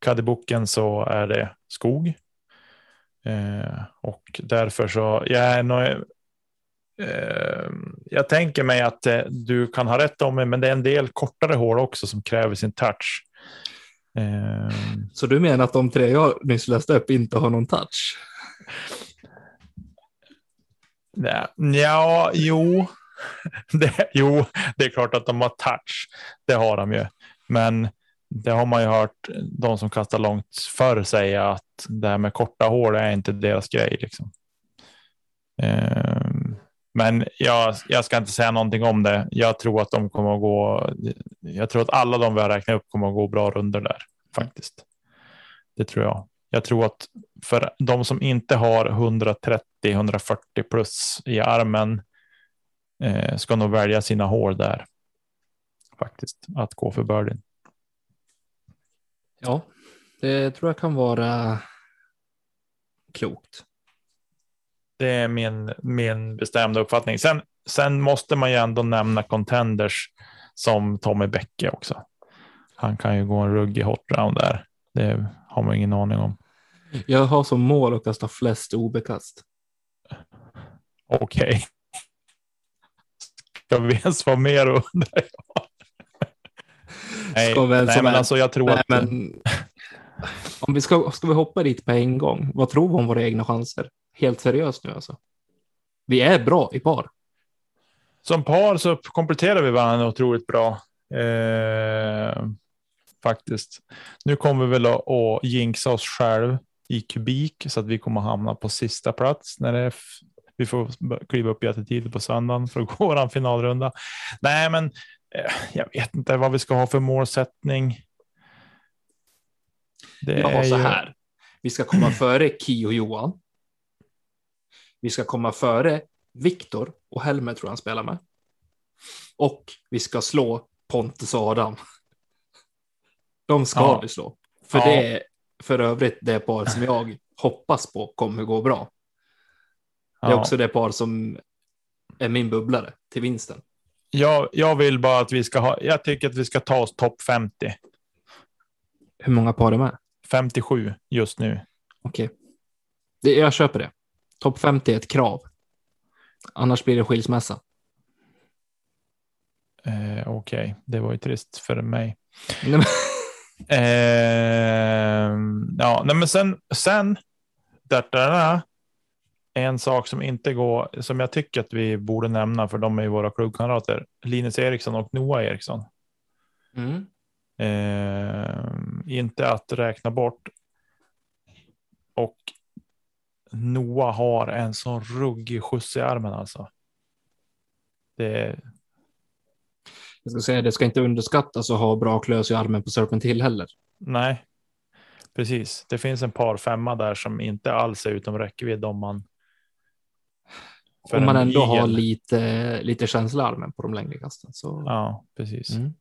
B: Kaddiboken så är det skog. Eh, och därför så, jag är nog, jag tänker mig att eh, du kan ha rätt om mig, men det är en del kortare hål också som kräver sin touch.
A: Eh, så du menar att de tre jag nyss läste upp inte har någon touch?
B: Ja, jo. Det, jo, det är klart att de har touch. Det har de ju. Men det har man ju hört de som kastar långt förr säga att det här med korta hår är inte deras grej. Liksom. Ehm, men jag, jag ska inte säga någonting om det. Jag tror att de kommer att gå. Jag tror att alla de vi har räknat upp kommer att gå bra runder där faktiskt. Det tror jag. Jag tror att för de som inte har 130-140 plus i armen eh, ska nog välja sina hår där. Faktiskt att gå för birdien.
A: Ja, det tror jag kan vara klokt.
B: Det är min, min bestämda uppfattning. Sen, sen måste man ju ändå nämna contenders som Tommy Bäcke också. Han kan ju gå en ruggig hot round där. Det har man ingen aning om.
A: Jag har som mål att kasta flest OB-kast.
B: Okej. Okay. Ska vi ens vara mer undrar jag. nej, nej men alltså jag tror nej, att... Men,
A: om vi ska, ska vi hoppa dit på en gång, vad tror vi om våra egna chanser? helt seriöst nu alltså. Vi är bra i par.
B: Som par så kompletterar vi varandra otroligt bra. Eh, faktiskt. Nu kommer vi väl att, att jinxa oss själv i kubik så att vi kommer hamna på sista plats när det är vi får kliva upp jättetidigt på söndagen för att gå vår finalrunda. Nej, men eh, jag vet inte vad vi ska ha för målsättning.
A: Det jag har så ju... här. Vi ska komma före Ki och Johan. Vi ska komma före Viktor och Helmer tror jag han spelar med. Och vi ska slå Pontus och Adam. De ska ja. vi slå. För ja. det är för övrigt det par som jag hoppas på kommer gå bra. Det är ja. också det par som är min bubblare till vinsten.
B: Jag, jag vill bara att vi ska ha, jag tycker att vi ska ta oss topp 50.
A: Hur många par är med?
B: 57 just nu.
A: Okej. Okay. Jag köper det. Topp 50 är ett krav. Annars blir det skilsmässa.
B: Eh, Okej, okay. det var ju trist för mig. eh, ja, nej, men sen, sen där, där, en sak som inte går, som jag tycker att vi borde nämna, för de är ju våra klubbkamrater, Linus Eriksson och Noah Eriksson. Mm. Eh, inte att räkna bort. Och Noah har en sån ruggig skjuts i armen alltså. Det.
A: Jag ska säga det ska inte underskattas att ha bra klös i armen på Serpent Hill heller.
B: Nej, precis. Det finns en par femma där som inte alls är utom räckvidd om man
A: om man ändå har lite, lite känsla armen på de längre kasten. Så...
B: Ja, precis. Mm.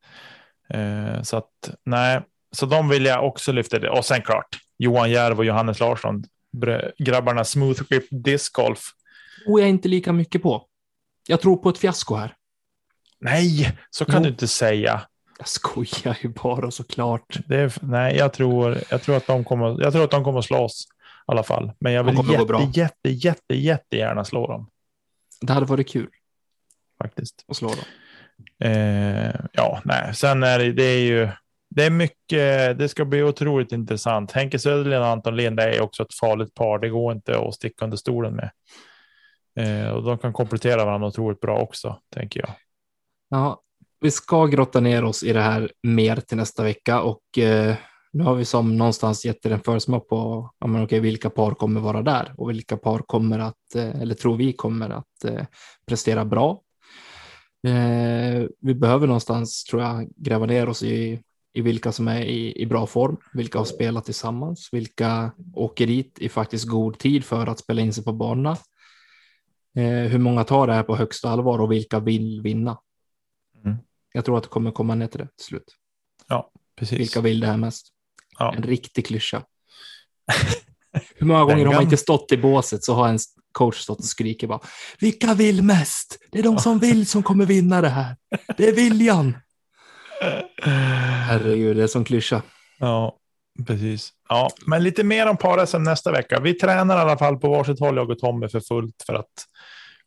B: Eh, så att nej, så de vill jag också lyfta. Och sen klart Johan Järv och Johannes Larsson, grabbarna smooth grip discgolf.
A: Och jag är inte lika mycket på. Jag tror på ett fiasko här.
B: Nej, så kan jo. du inte säga.
A: Jag skojar ju bara såklart.
B: Det är, nej, jag tror, jag tror att de kommer. Jag tror att de kommer slåss i alla fall, men jag vill jätte, jätte, jätte, jätte gärna slå dem.
A: Det hade varit kul.
B: Faktiskt.
A: Att slå dem.
B: Eh, ja, nej, sen är det, det är ju. Det är mycket. Det ska bli otroligt intressant. Henke Söderlind och Anton Lind är också ett farligt par. Det går inte att sticka under stolen med. Eh, och de kan komplettera varandra otroligt bra också, tänker jag.
A: Ja, vi ska grotta ner oss i det här mer till nästa vecka och eh, nu har vi som någonstans gett er en försmak på ja, men okej, vilka par kommer vara där och vilka par kommer att, eh, eller tror vi kommer att eh, prestera bra. Eh, vi behöver någonstans, tror jag, gräva ner oss i, i vilka som är i, i bra form, vilka har spelat tillsammans, vilka åker dit i faktiskt god tid för att spela in sig på banorna. hur många tar det här på högsta allvar och vilka vill vinna? Mm. Jag tror att det kommer komma ner till det till slut.
B: Ja, precis.
A: Vilka vill det här mest? Ja. En riktig klyscha. Hur många gånger har man inte stått i båset så har en coach stått och skrikit bara vilka vill mest? Det är de som vill som kommer vinna det här. Det är viljan. Herregud, det är som klyscha.
B: Ja, precis. Ja, men lite mer om par nästa vecka. Vi tränar i alla fall på varsitt håll, jag och Tommy, för fullt för att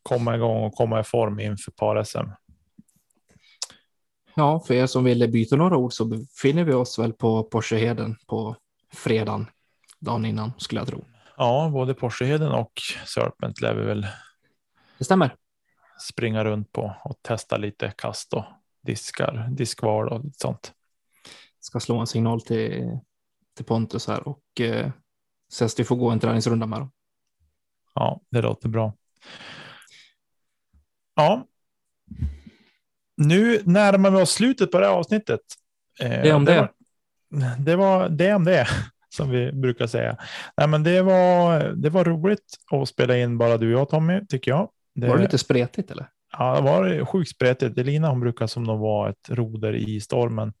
B: komma igång och komma i form inför par-SM.
A: Ja, för er som ville byta några ord så befinner vi oss väl på Porscheheden på fredagen, dagen innan skulle jag tro.
B: Ja, både Porscheheden och Serpent lär vi väl.
A: Det stämmer.
B: Springa runt på och testa lite kast och diskar, diskval och sånt.
A: Ska slå en signal till, till Pontus här och eh, vi får gå en träningsrunda med dem.
B: Ja, det låter bra. Ja, nu närmar vi oss slutet på det här avsnittet.
A: Eh, det är om det.
B: Var, det var det om det som vi brukar säga. Nej, men det var, det var roligt att spela in bara du och jag Tommy tycker jag.
A: Det, var det lite spretigt eller?
B: Ja, det var sjukt spretigt. Elina hon brukar som de var ett roder i stormen.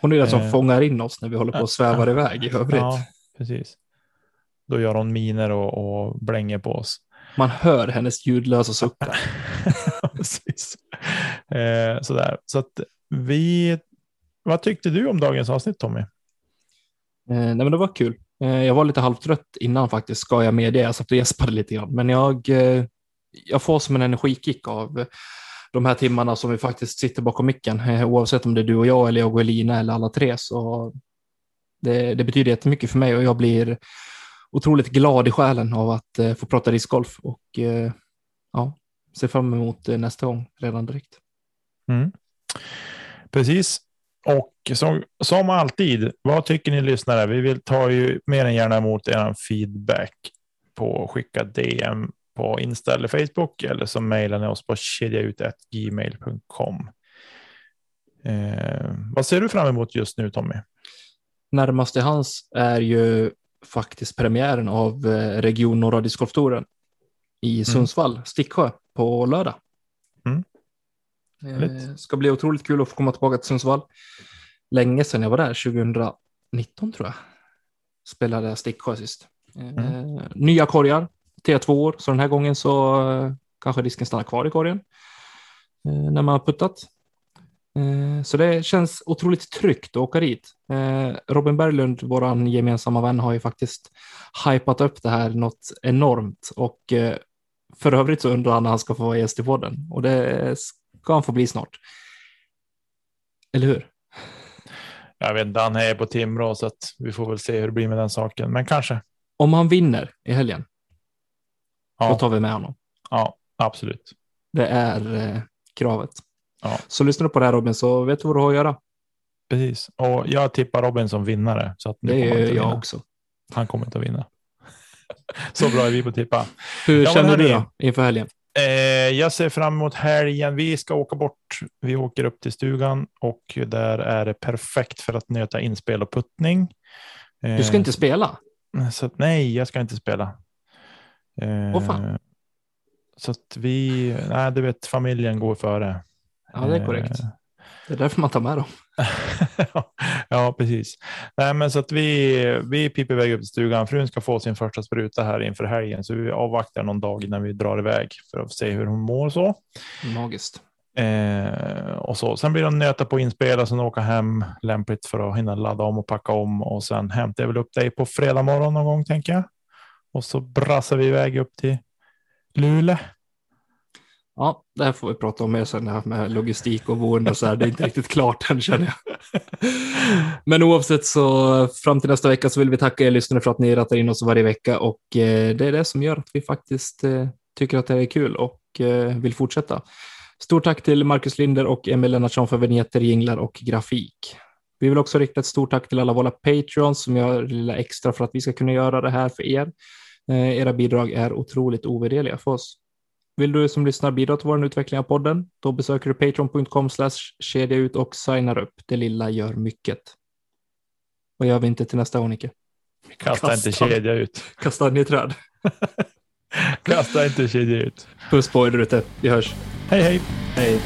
A: Hon är den som eh, fångar in oss när vi håller på och svävar ja, iväg i övrigt. Ja,
B: precis. Då gör hon miner och, och blänger på oss.
A: Man hör hennes ljudlösa suckar.
B: Precis. Eh, sådär. Så att vi, vad tyckte du om dagens avsnitt Tommy? Eh,
A: nej, men det var kul. Eh, jag var lite halvtrött innan faktiskt, ska jag medge. Jag satt och gäspade lite grann, men jag, eh, jag får som en energikick av de här timmarna som vi faktiskt sitter bakom micken, eh, oavsett om det är du och jag eller jag och Elina eller alla tre. Så det, det betyder jättemycket för mig och jag blir otroligt glad i själen av att eh, få prata discgolf och eh, ja, ser fram emot eh, nästa gång redan direkt.
B: Mm. Precis. Och som, som alltid, vad tycker ni lyssnare? Vi vill ta ju mer än gärna emot er feedback på skicka DM på Insta eller Facebook eller så mejlar ni oss på kedjaut.gmail.com. Eh, vad ser du fram emot just nu Tommy?
A: Närmast till hans är ju faktiskt premiären av eh, Region Norra Discgolftouren i mm. Sundsvall, mm. Sticksjö på lördag. Mm. Eh, ska bli otroligt kul att få komma tillbaka till Sundsvall. Länge sedan jag var där, 2019 tror jag. Spelade Sticksjö sist. Mm. Eh, nya korgar, T2 år, så den här gången så eh, kanske disken stannar kvar i korgen eh, när man har puttat. Eh, så det känns otroligt tryggt att åka dit. Eh, Robin Berglund, vår gemensamma vän, har ju faktiskt hypat upp det här något enormt och för övrigt så undrar han när han ska få vara gäst i podden och det ska han få bli snart. Eller hur?
B: Jag vet inte, han är på Timrå så att vi får väl se hur det blir med den saken, men kanske.
A: Om han vinner i helgen, ja. då tar vi med honom.
B: Ja, absolut.
A: Det är eh, kravet.
B: Ja.
A: Så lyssnar du på det här Robin så vet du vad du har att göra.
B: Precis, och jag tippar Robin som vinnare. Så att
A: det gör jag också.
B: Han kommer inte att vinna. så bra är vi på att tippa.
A: Hur ja, känner du då inför helgen?
B: Eh, jag ser fram emot helgen. Vi ska åka bort. Vi åker upp till stugan och där är det perfekt för att nöta inspel och puttning.
A: Eh, du ska inte spela?
B: Så att, nej, jag ska inte spela.
A: Eh, Åh fan.
B: Så att vi, nej, du vet, familjen går före.
A: Ja, det är korrekt. Det är därför man tar med dem.
B: ja, precis. Nej, men så att vi, vi piper iväg upp till stugan. Frun ska få sin första spruta här inför helgen, så vi avvaktar någon dag innan vi drar iväg för att se hur hon mår så.
A: Magiskt.
B: Eh, och så. Sen blir det nöta på inspel och sen åka hem lämpligt för att hinna ladda om och packa om och sen hämtar jag väl upp dig på fredag morgon någon gång tänker jag. Och så brassar vi iväg upp till Luleå.
A: Ja, det här får vi prata om mer sen det här med logistik och boende och så här. Det är inte riktigt klart än känner jag. Men oavsett så fram till nästa vecka så vill vi tacka er lyssnare för att ni rattar in oss varje vecka och eh, det är det som gör att vi faktiskt eh, tycker att det är kul och eh, vill fortsätta. Stort tack till Marcus Linder och Emil Lennartsson för vignetter, jinglar och grafik. Vi vill också rikta ett stort tack till alla våra Patreons som gör lilla extra för att vi ska kunna göra det här för er. Era bidrag är otroligt ovärderliga för oss. Vill du som lyssnar bidra till vår utveckling av podden? Då besöker du patreon.com kedja ut och signar upp. Det lilla gör mycket. Vad gör vi inte till nästa gång, Nicke?
B: Kasta, Kasta inte kedja ut.
A: Kasta den i träd.
B: Kasta inte kedja ut.
A: Puss på er ute. Vi hörs.
B: Hej, hej.
A: Hej.